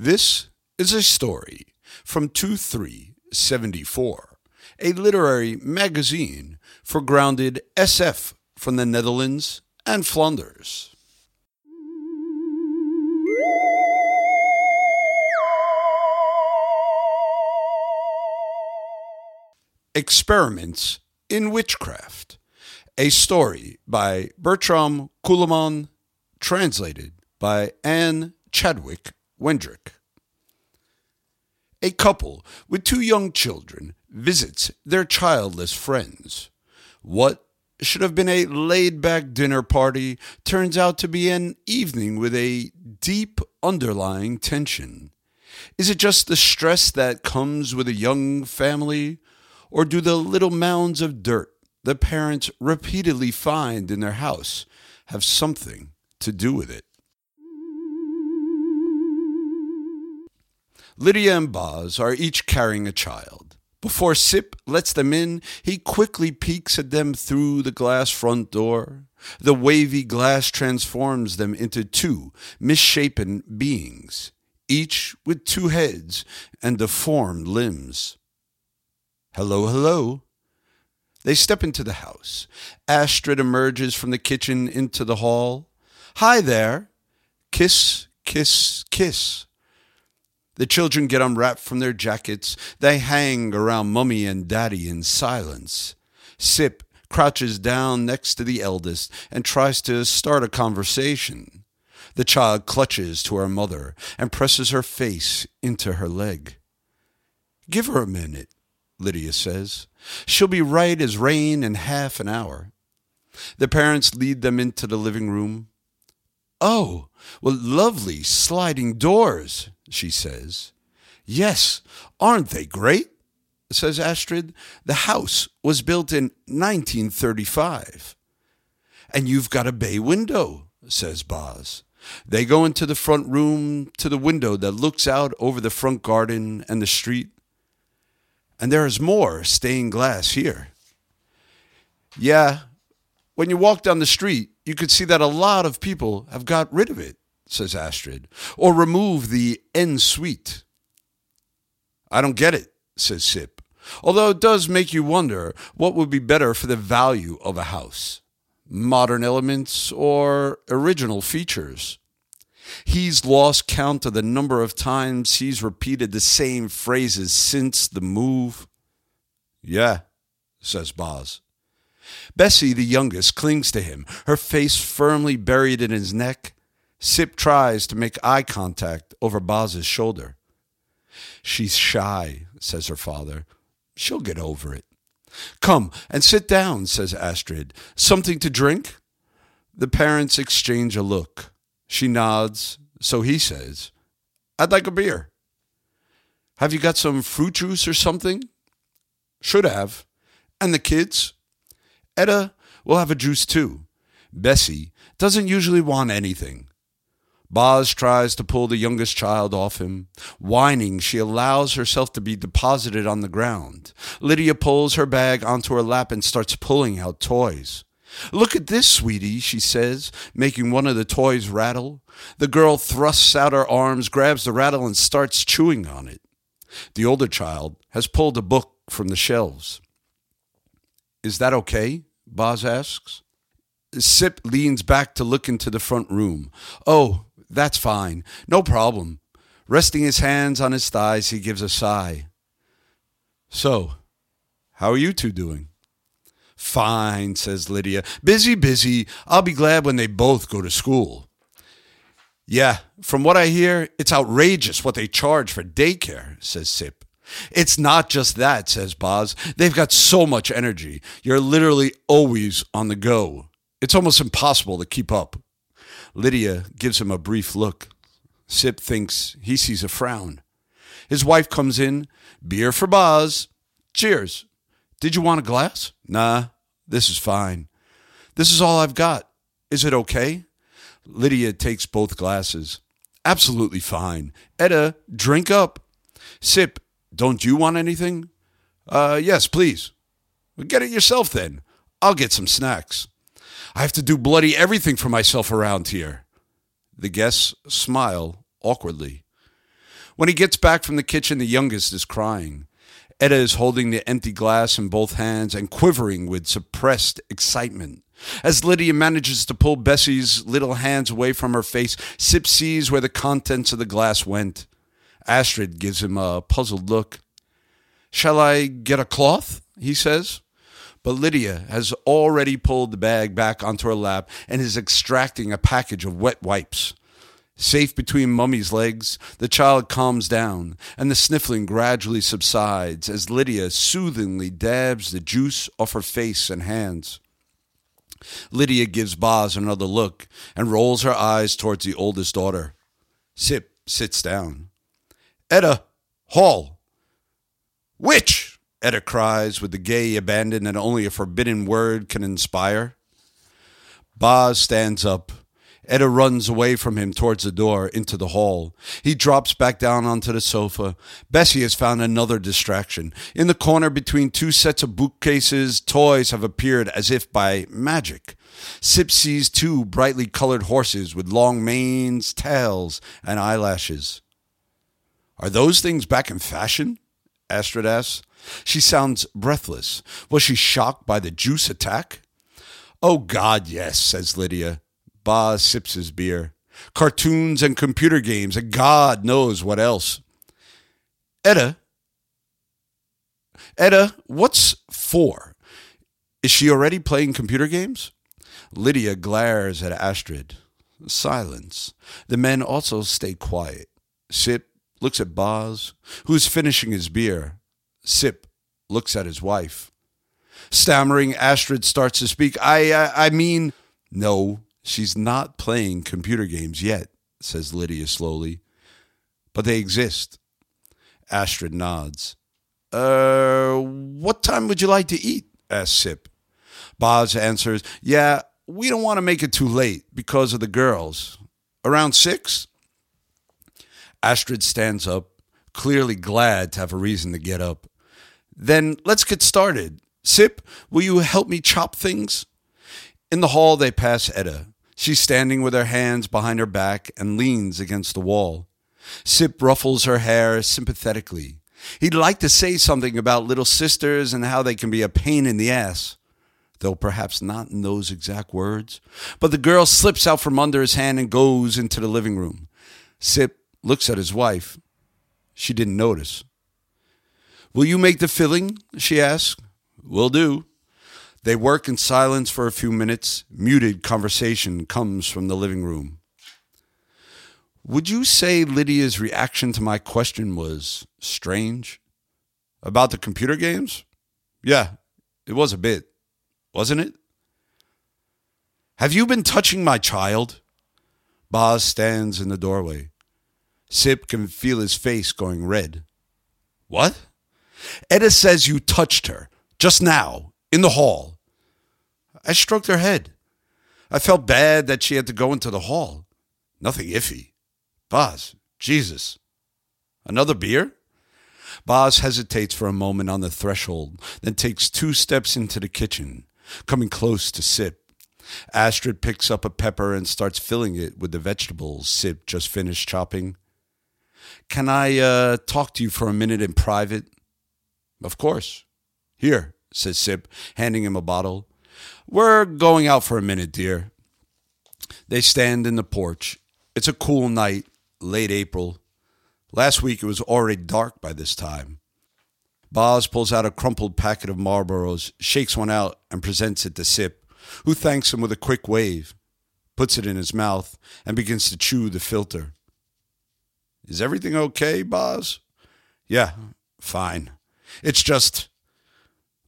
This is a story from 2374, a literary magazine for grounded SF from the Netherlands and Flanders. Experiments in Witchcraft, a story by Bertram Koeleman, translated by Anne Chadwick Wendrick. A couple with two young children visits their childless friends. What should have been a laid back dinner party turns out to be an evening with a deep underlying tension. Is it just the stress that comes with a young family, or do the little mounds of dirt the parents repeatedly find in their house have something to do with it? Lydia and Boz are each carrying a child. Before Sip lets them in, he quickly peeks at them through the glass front door. The wavy glass transforms them into two misshapen beings, each with two heads and deformed limbs. Hello, hello. They step into the house. Astrid emerges from the kitchen into the hall. Hi there. Kiss, kiss, kiss. The children get unwrapped from their jackets. They hang around Mummy and Daddy in silence. Sip crouches down next to the eldest and tries to start a conversation. The child clutches to her mother and presses her face into her leg. Give her a minute, Lydia says. She'll be right as rain in half an hour. The parents lead them into the living room. Oh, what lovely sliding doors, she says. Yes, aren't they great? says Astrid. The house was built in 1935. And you've got a bay window, says Boz. They go into the front room to the window that looks out over the front garden and the street. And there is more stained glass here. Yeah, when you walk down the street, you could see that a lot of people have got rid of it, says Astrid, or remove the en suite. I don't get it, says Sip, although it does make you wonder what would be better for the value of a house modern elements or original features. He's lost count of the number of times he's repeated the same phrases since the move. Yeah, says Boz. Bessie, the youngest, clings to him, her face firmly buried in his neck. Sip tries to make eye contact over Boz's shoulder. She's shy, says her father. She'll get over it. Come and sit down, says Astrid. Something to drink? The parents exchange a look. She nods, so he says, I'd like a beer. Have you got some fruit juice or something? Should have. And the kids? Etta will have a juice too. Bessie doesn't usually want anything. Boz tries to pull the youngest child off him. Whining, she allows herself to be deposited on the ground. Lydia pulls her bag onto her lap and starts pulling out toys. Look at this, sweetie, she says, making one of the toys rattle. The girl thrusts out her arms, grabs the rattle, and starts chewing on it. The older child has pulled a book from the shelves. Is that okay? Boz asks. Sip leans back to look into the front room. Oh, that's fine. No problem. Resting his hands on his thighs, he gives a sigh. So, how are you two doing? Fine, says Lydia. Busy, busy. I'll be glad when they both go to school. Yeah, from what I hear, it's outrageous what they charge for daycare, says Sip. It's not just that, says Boz. They've got so much energy. You're literally always on the go. It's almost impossible to keep up. Lydia gives him a brief look. Sip thinks he sees a frown. His wife comes in. Beer for Boz. Cheers. Did you want a glass? Nah, this is fine. This is all I've got. Is it okay? Lydia takes both glasses. Absolutely fine. Etta, drink up. Sip, don't you want anything? Uh, yes, please. Get it yourself then. I'll get some snacks. I have to do bloody everything for myself around here. The guests smile awkwardly. When he gets back from the kitchen, the youngest is crying. Etta is holding the empty glass in both hands and quivering with suppressed excitement. As Lydia manages to pull Bessie's little hands away from her face, Sip sees where the contents of the glass went. Astrid gives him a puzzled look. Shall I get a cloth? he says. But Lydia has already pulled the bag back onto her lap and is extracting a package of wet wipes. Safe between Mummy's legs, the child calms down, and the sniffling gradually subsides as Lydia soothingly dabs the juice off her face and hands. Lydia gives Boz another look and rolls her eyes towards the oldest daughter. Sip sits down. Etta, Hall. Which? Etta cries with the gay abandon that only a forbidden word can inspire. Boz stands up. Etta runs away from him towards the door into the hall. He drops back down onto the sofa. Bessie has found another distraction. In the corner between two sets of bookcases, toys have appeared as if by magic. Sip sees two brightly colored horses with long manes, tails, and eyelashes. Are those things back in fashion? Astrid asks. She sounds breathless. Was she shocked by the juice attack? Oh, God, yes, says Lydia. Boz sips his beer. Cartoons and computer games, and God knows what else. Etta, Etta, what's for? Is she already playing computer games? Lydia glares at Astrid. Silence. The men also stay quiet. Sip looks at Boz, who's finishing his beer. Sip looks at his wife. Stammering, Astrid starts to speak. I, I, I mean, no, she's not playing computer games yet, says Lydia slowly. But they exist. Astrid nods. Uh, what time would you like to eat? asks Sip. Boz answers, Yeah, we don't want to make it too late because of the girls. Around six? Astrid stands up, clearly glad to have a reason to get up. Then let's get started. Sip, will you help me chop things? In the hall, they pass Etta. She's standing with her hands behind her back and leans against the wall. Sip ruffles her hair sympathetically. He'd like to say something about little sisters and how they can be a pain in the ass, though perhaps not in those exact words. But the girl slips out from under his hand and goes into the living room. Sip looks at his wife. She didn't notice. Will you make the filling? she asks. Will do. They work in silence for a few minutes. Muted conversation comes from the living room. Would you say Lydia's reaction to my question was strange? About the computer games? Yeah, it was a bit, wasn't it? Have you been touching my child? Boz stands in the doorway. Sip can feel his face going red. What? Etta says you touched her just now in the hall. I stroked her head. I felt bad that she had to go into the hall. Nothing iffy. Boz, Jesus. Another beer? Boz hesitates for a moment on the threshold, then takes two steps into the kitchen, coming close to Sip. Astrid picks up a pepper and starts filling it with the vegetables Sip just finished chopping. Can I uh, talk to you for a minute in private? Of course. Here, says Sip, handing him a bottle. We're going out for a minute, dear. They stand in the porch. It's a cool night, late April. Last week it was already dark by this time. Boz pulls out a crumpled packet of Marlboros, shakes one out, and presents it to Sip, who thanks him with a quick wave, puts it in his mouth, and begins to chew the filter. Is everything okay, Boz? Yeah, fine. It's just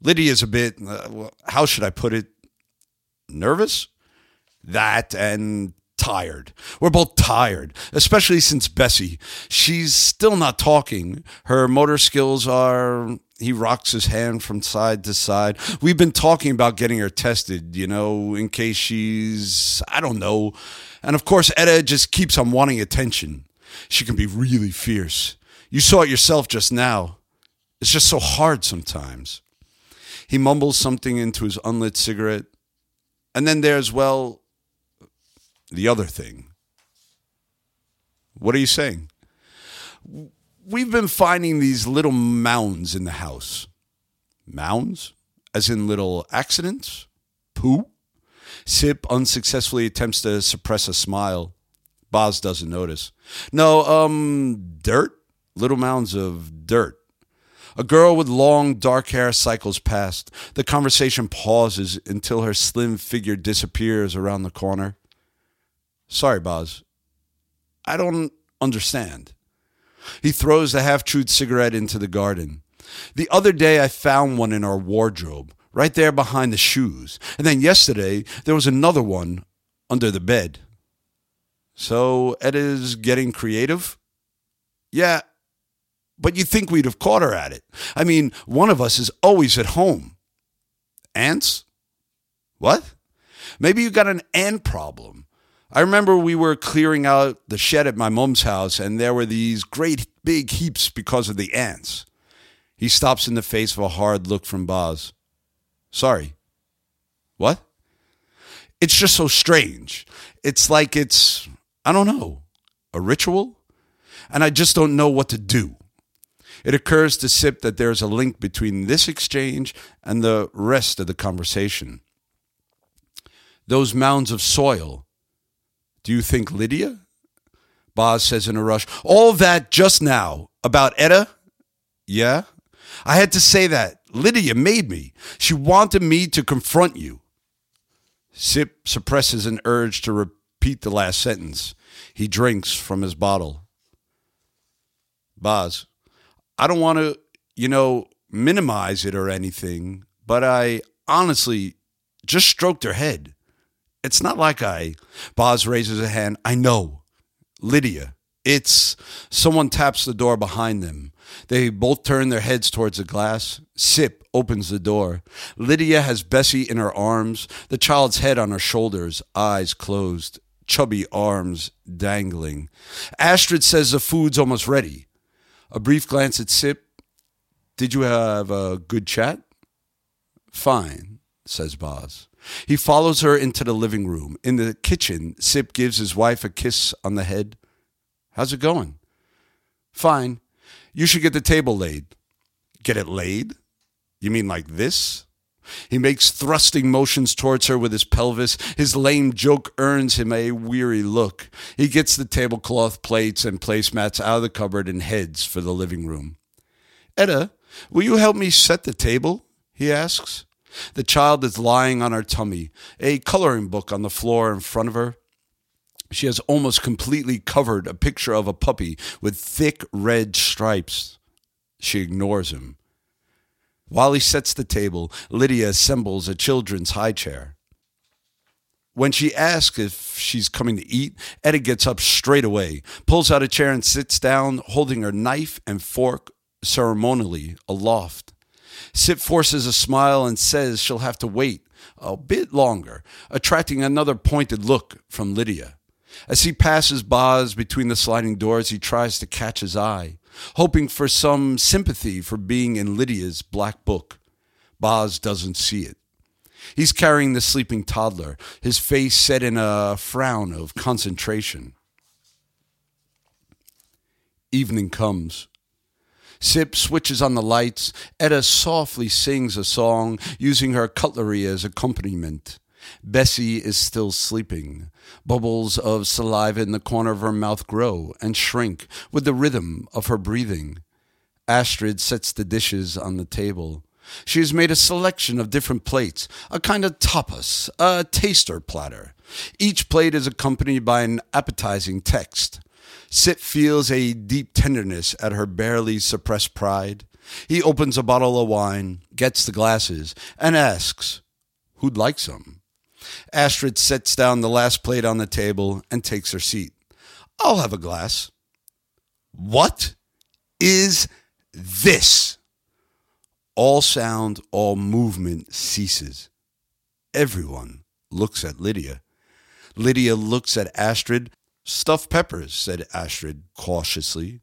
Lydia's a bit, uh, how should I put it? Nervous? That and tired. We're both tired, especially since Bessie. She's still not talking. Her motor skills are. He rocks his hand from side to side. We've been talking about getting her tested, you know, in case she's. I don't know. And of course, Etta just keeps on wanting attention. She can be really fierce. You saw it yourself just now. It's just so hard sometimes. He mumbles something into his unlit cigarette. And then there's, well, the other thing. What are you saying? we've been finding these little mounds in the house. Mounds? As in little accidents? Poo? Sip unsuccessfully attempts to suppress a smile. Boz doesn't notice. No, um, dirt? Little mounds of dirt. A girl with long, dark hair cycles past. The conversation pauses until her slim figure disappears around the corner. Sorry, Boz. I don't understand. He throws the half chewed cigarette into the garden. The other day, I found one in our wardrobe, right there behind the shoes. And then yesterday, there was another one under the bed. So, Etta's getting creative? Yeah, but you'd think we'd have caught her at it. I mean, one of us is always at home. Ants? What? Maybe you got an ant problem. I remember we were clearing out the shed at my mom's house, and there were these great big heaps because of the ants. He stops in the face of a hard look from Boz. Sorry. What? It's just so strange. It's like it's, I don't know, a ritual? And I just don't know what to do. It occurs to Sip that there's a link between this exchange and the rest of the conversation. Those mounds of soil do you think Lydia? Boz says in a rush. All that just now about Etta? Yeah? I had to say that. Lydia made me. She wanted me to confront you. Sip suppresses an urge to repeat the last sentence. He drinks from his bottle. Boz, I don't want to, you know, minimize it or anything, but I honestly just stroked her head. It's not like I. Boz raises a hand. I know. Lydia. It's. Someone taps the door behind them. They both turn their heads towards the glass. Sip opens the door. Lydia has Bessie in her arms, the child's head on her shoulders, eyes closed, chubby arms dangling. Astrid says the food's almost ready. A brief glance at Sip. Did you have a good chat? Fine, says Boz. He follows her into the living room. In the kitchen, Sip gives his wife a kiss on the head. How's it going? Fine. You should get the table laid. Get it laid? You mean like this? He makes thrusting motions towards her with his pelvis. His lame joke earns him a weary look. He gets the tablecloth plates and placemats out of the cupboard and heads for the living room. Etta, will you help me set the table? he asks. The child is lying on her tummy, a coloring book on the floor in front of her. She has almost completely covered a picture of a puppy with thick red stripes. She ignores him. While he sets the table, Lydia assembles a children's high chair. When she asks if she's coming to eat, Etta gets up straight away, pulls out a chair, and sits down, holding her knife and fork ceremonially aloft. Sip forces a smile and says she'll have to wait a bit longer, attracting another pointed look from Lydia. As he passes Boz between the sliding doors, he tries to catch his eye, hoping for some sympathy for being in Lydia's black book. Boz doesn't see it. He's carrying the sleeping toddler, his face set in a frown of concentration. Evening comes. Sip switches on the lights. Etta softly sings a song, using her cutlery as accompaniment. Bessie is still sleeping. Bubbles of saliva in the corner of her mouth grow and shrink with the rhythm of her breathing. Astrid sets the dishes on the table. She has made a selection of different plates, a kind of tapas, a taster platter. Each plate is accompanied by an appetizing text. Sip feels a deep tenderness at her barely suppressed pride. He opens a bottle of wine, gets the glasses, and asks, Who'd like some? Astrid sets down the last plate on the table and takes her seat. I'll have a glass. What is this? All sound, all movement ceases. Everyone looks at Lydia. Lydia looks at Astrid, Stuffed peppers, said Astrid cautiously.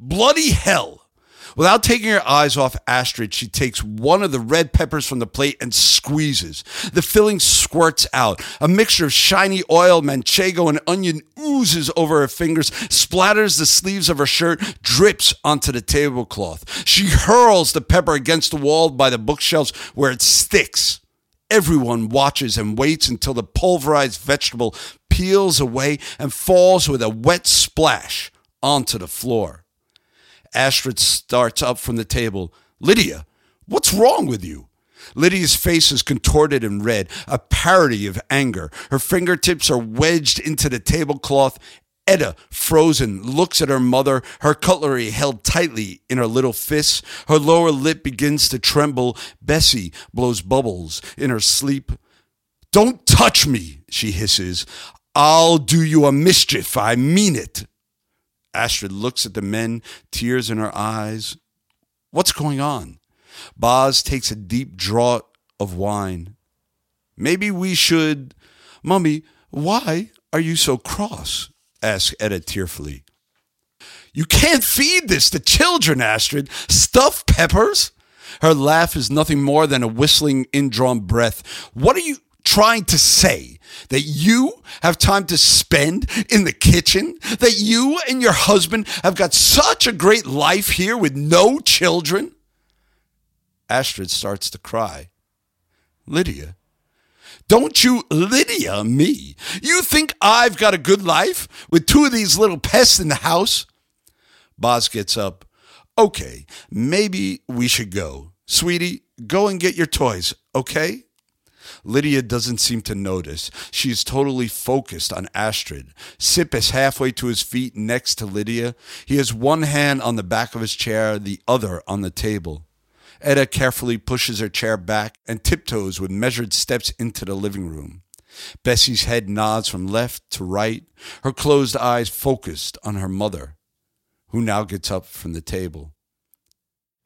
Bloody hell! Without taking her eyes off Astrid, she takes one of the red peppers from the plate and squeezes. The filling squirts out. A mixture of shiny oil, manchego, and onion oozes over her fingers, splatters the sleeves of her shirt, drips onto the tablecloth. She hurls the pepper against the wall by the bookshelves where it sticks. Everyone watches and waits until the pulverized vegetable peels away and falls with a wet splash onto the floor. Astrid starts up from the table. Lydia, what's wrong with you? Lydia's face is contorted and red, a parody of anger. Her fingertips are wedged into the tablecloth. Etta, frozen, looks at her mother, her cutlery held tightly in her little fists. Her lower lip begins to tremble. Bessie blows bubbles in her sleep. Don't touch me, she hisses. I'll do you a mischief. I mean it. Astrid looks at the men, tears in her eyes. What's going on? Boz takes a deep draught of wine. Maybe we should. Mummy, why are you so cross? asks Etta tearfully. You can't feed this to children, Astrid. Stuffed peppers? Her laugh is nothing more than a whistling, indrawn breath. What are you trying to say? That you have time to spend in the kitchen? That you and your husband have got such a great life here with no children? Astrid starts to cry. Lydia, don't you Lydia me? You think I've got a good life with two of these little pests in the house? Boz gets up. Okay, maybe we should go. Sweetie, go and get your toys, okay? Lydia doesn't seem to notice. She is totally focused on Astrid. Sip is halfway to his feet next to Lydia. He has one hand on the back of his chair, the other on the table. Etta carefully pushes her chair back and tiptoes with measured steps into the living room. Bessie's head nods from left to right, her closed eyes focused on her mother, who now gets up from the table.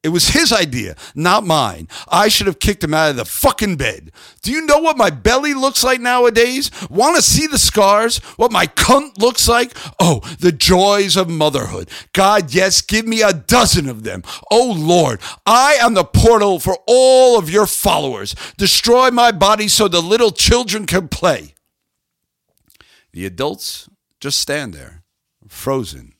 It was his idea, not mine. I should have kicked him out of the fucking bed. Do you know what my belly looks like nowadays? Want to see the scars? What my cunt looks like? Oh, the joys of motherhood. God, yes, give me a dozen of them. Oh, Lord, I am the portal for all of your followers. Destroy my body so the little children can play. The adults just stand there, frozen.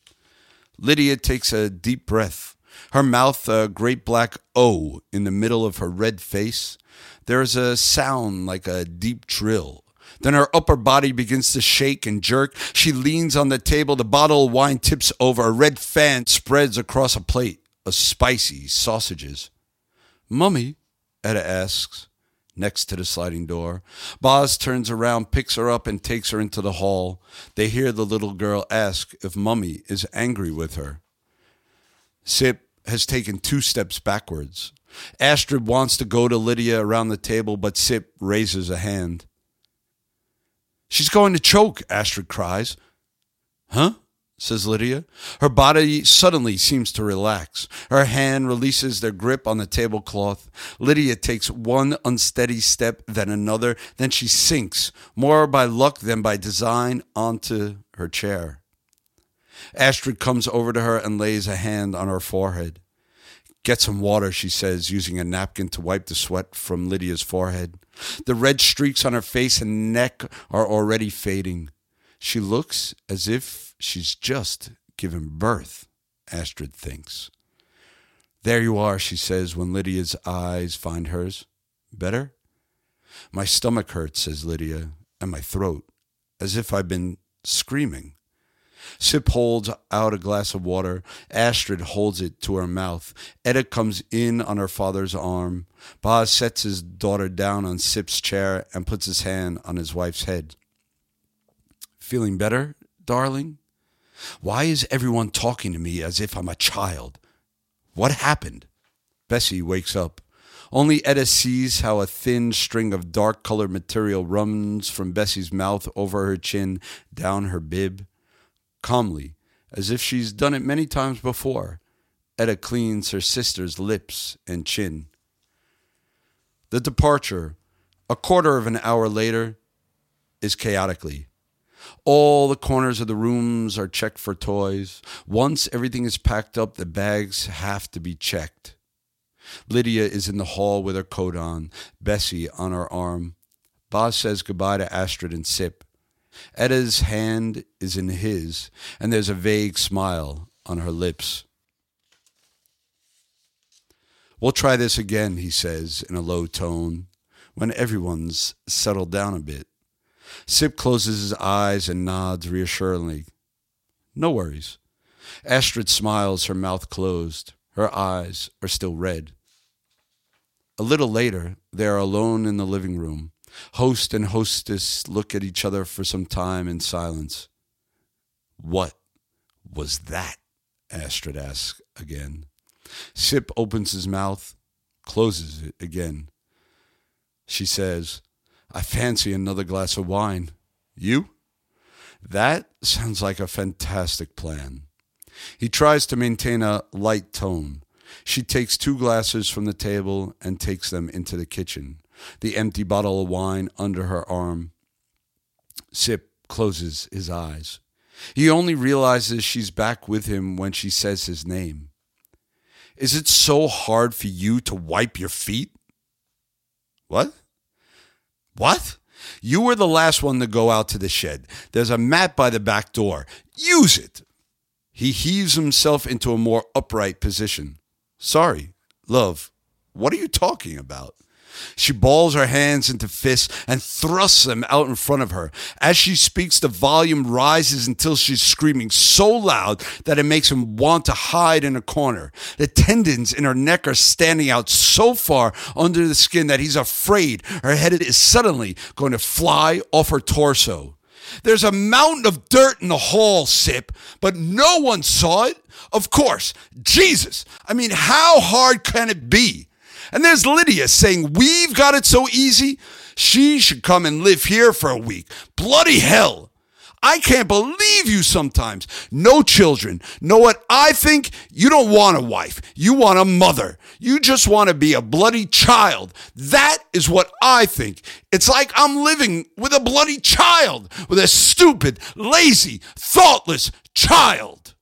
Lydia takes a deep breath her mouth a great black O in the middle of her red face. There's a sound like a deep drill. Then her upper body begins to shake and jerk. She leans on the table. The bottle of wine tips over. A red fan spreads across a plate of spicy sausages. Mummy, Etta asks, next to the sliding door. Boz turns around, picks her up, and takes her into the hall. They hear the little girl ask if Mummy is angry with her. Sip has taken two steps backwards. Astrid wants to go to Lydia around the table, but Sip raises a hand. She's going to choke, Astrid cries. Huh? says Lydia. Her body suddenly seems to relax. Her hand releases their grip on the tablecloth. Lydia takes one unsteady step, then another. Then she sinks, more by luck than by design, onto her chair. Astrid comes over to her and lays a hand on her forehead. Get some water, she says, using a napkin to wipe the sweat from Lydia's forehead. The red streaks on her face and neck are already fading. She looks as if she's just given birth, Astrid thinks. There you are, she says when Lydia's eyes find hers. Better? My stomach hurts, says Lydia, and my throat, as if I've been screaming. Sip holds out a glass of water. Astrid holds it to her mouth. Etta comes in on her father's arm. Boz sets his daughter down on Sip's chair and puts his hand on his wife's head. Feeling better, darling? Why is everyone talking to me as if I'm a child? What happened? Bessie wakes up. Only Etta sees how a thin string of dark colored material runs from Bessie's mouth over her chin, down her bib calmly, as if she's done it many times before. Etta cleans her sister's lips and chin. The departure, a quarter of an hour later, is chaotically. All the corners of the rooms are checked for toys. Once everything is packed up, the bags have to be checked. Lydia is in the hall with her coat on, Bessie on her arm. Boz says goodbye to Astrid and Sip. Etta's hand is in his, and there's a vague smile on her lips. We'll try this again, he says in a low tone, when everyone's settled down a bit. Sip closes his eyes and nods reassuringly. No worries. Astrid smiles, her mouth closed. Her eyes are still red. A little later, they are alone in the living room. Host and hostess look at each other for some time in silence. What was that? Astrid asks again. Sip opens his mouth, closes it again. She says, I fancy another glass of wine. You? That sounds like a fantastic plan. He tries to maintain a light tone. She takes two glasses from the table and takes them into the kitchen, the empty bottle of wine under her arm. Sip closes his eyes. He only realizes she's back with him when she says his name. Is it so hard for you to wipe your feet? What? What? You were the last one to go out to the shed. There's a mat by the back door. Use it. He heaves himself into a more upright position. Sorry, love. What are you talking about? She balls her hands into fists and thrusts them out in front of her. As she speaks, the volume rises until she's screaming so loud that it makes him want to hide in a corner. The tendons in her neck are standing out so far under the skin that he's afraid her head is suddenly going to fly off her torso. There's a mountain of dirt in the hall, Sip, but no one saw it. Of course, Jesus. I mean, how hard can it be? And there's Lydia saying, We've got it so easy. She should come and live here for a week. Bloody hell. I can't believe you sometimes. No children. Know what I think? You don't want a wife. You want a mother. You just want to be a bloody child. That is what I think. It's like I'm living with a bloody child, with a stupid, lazy, thoughtless child.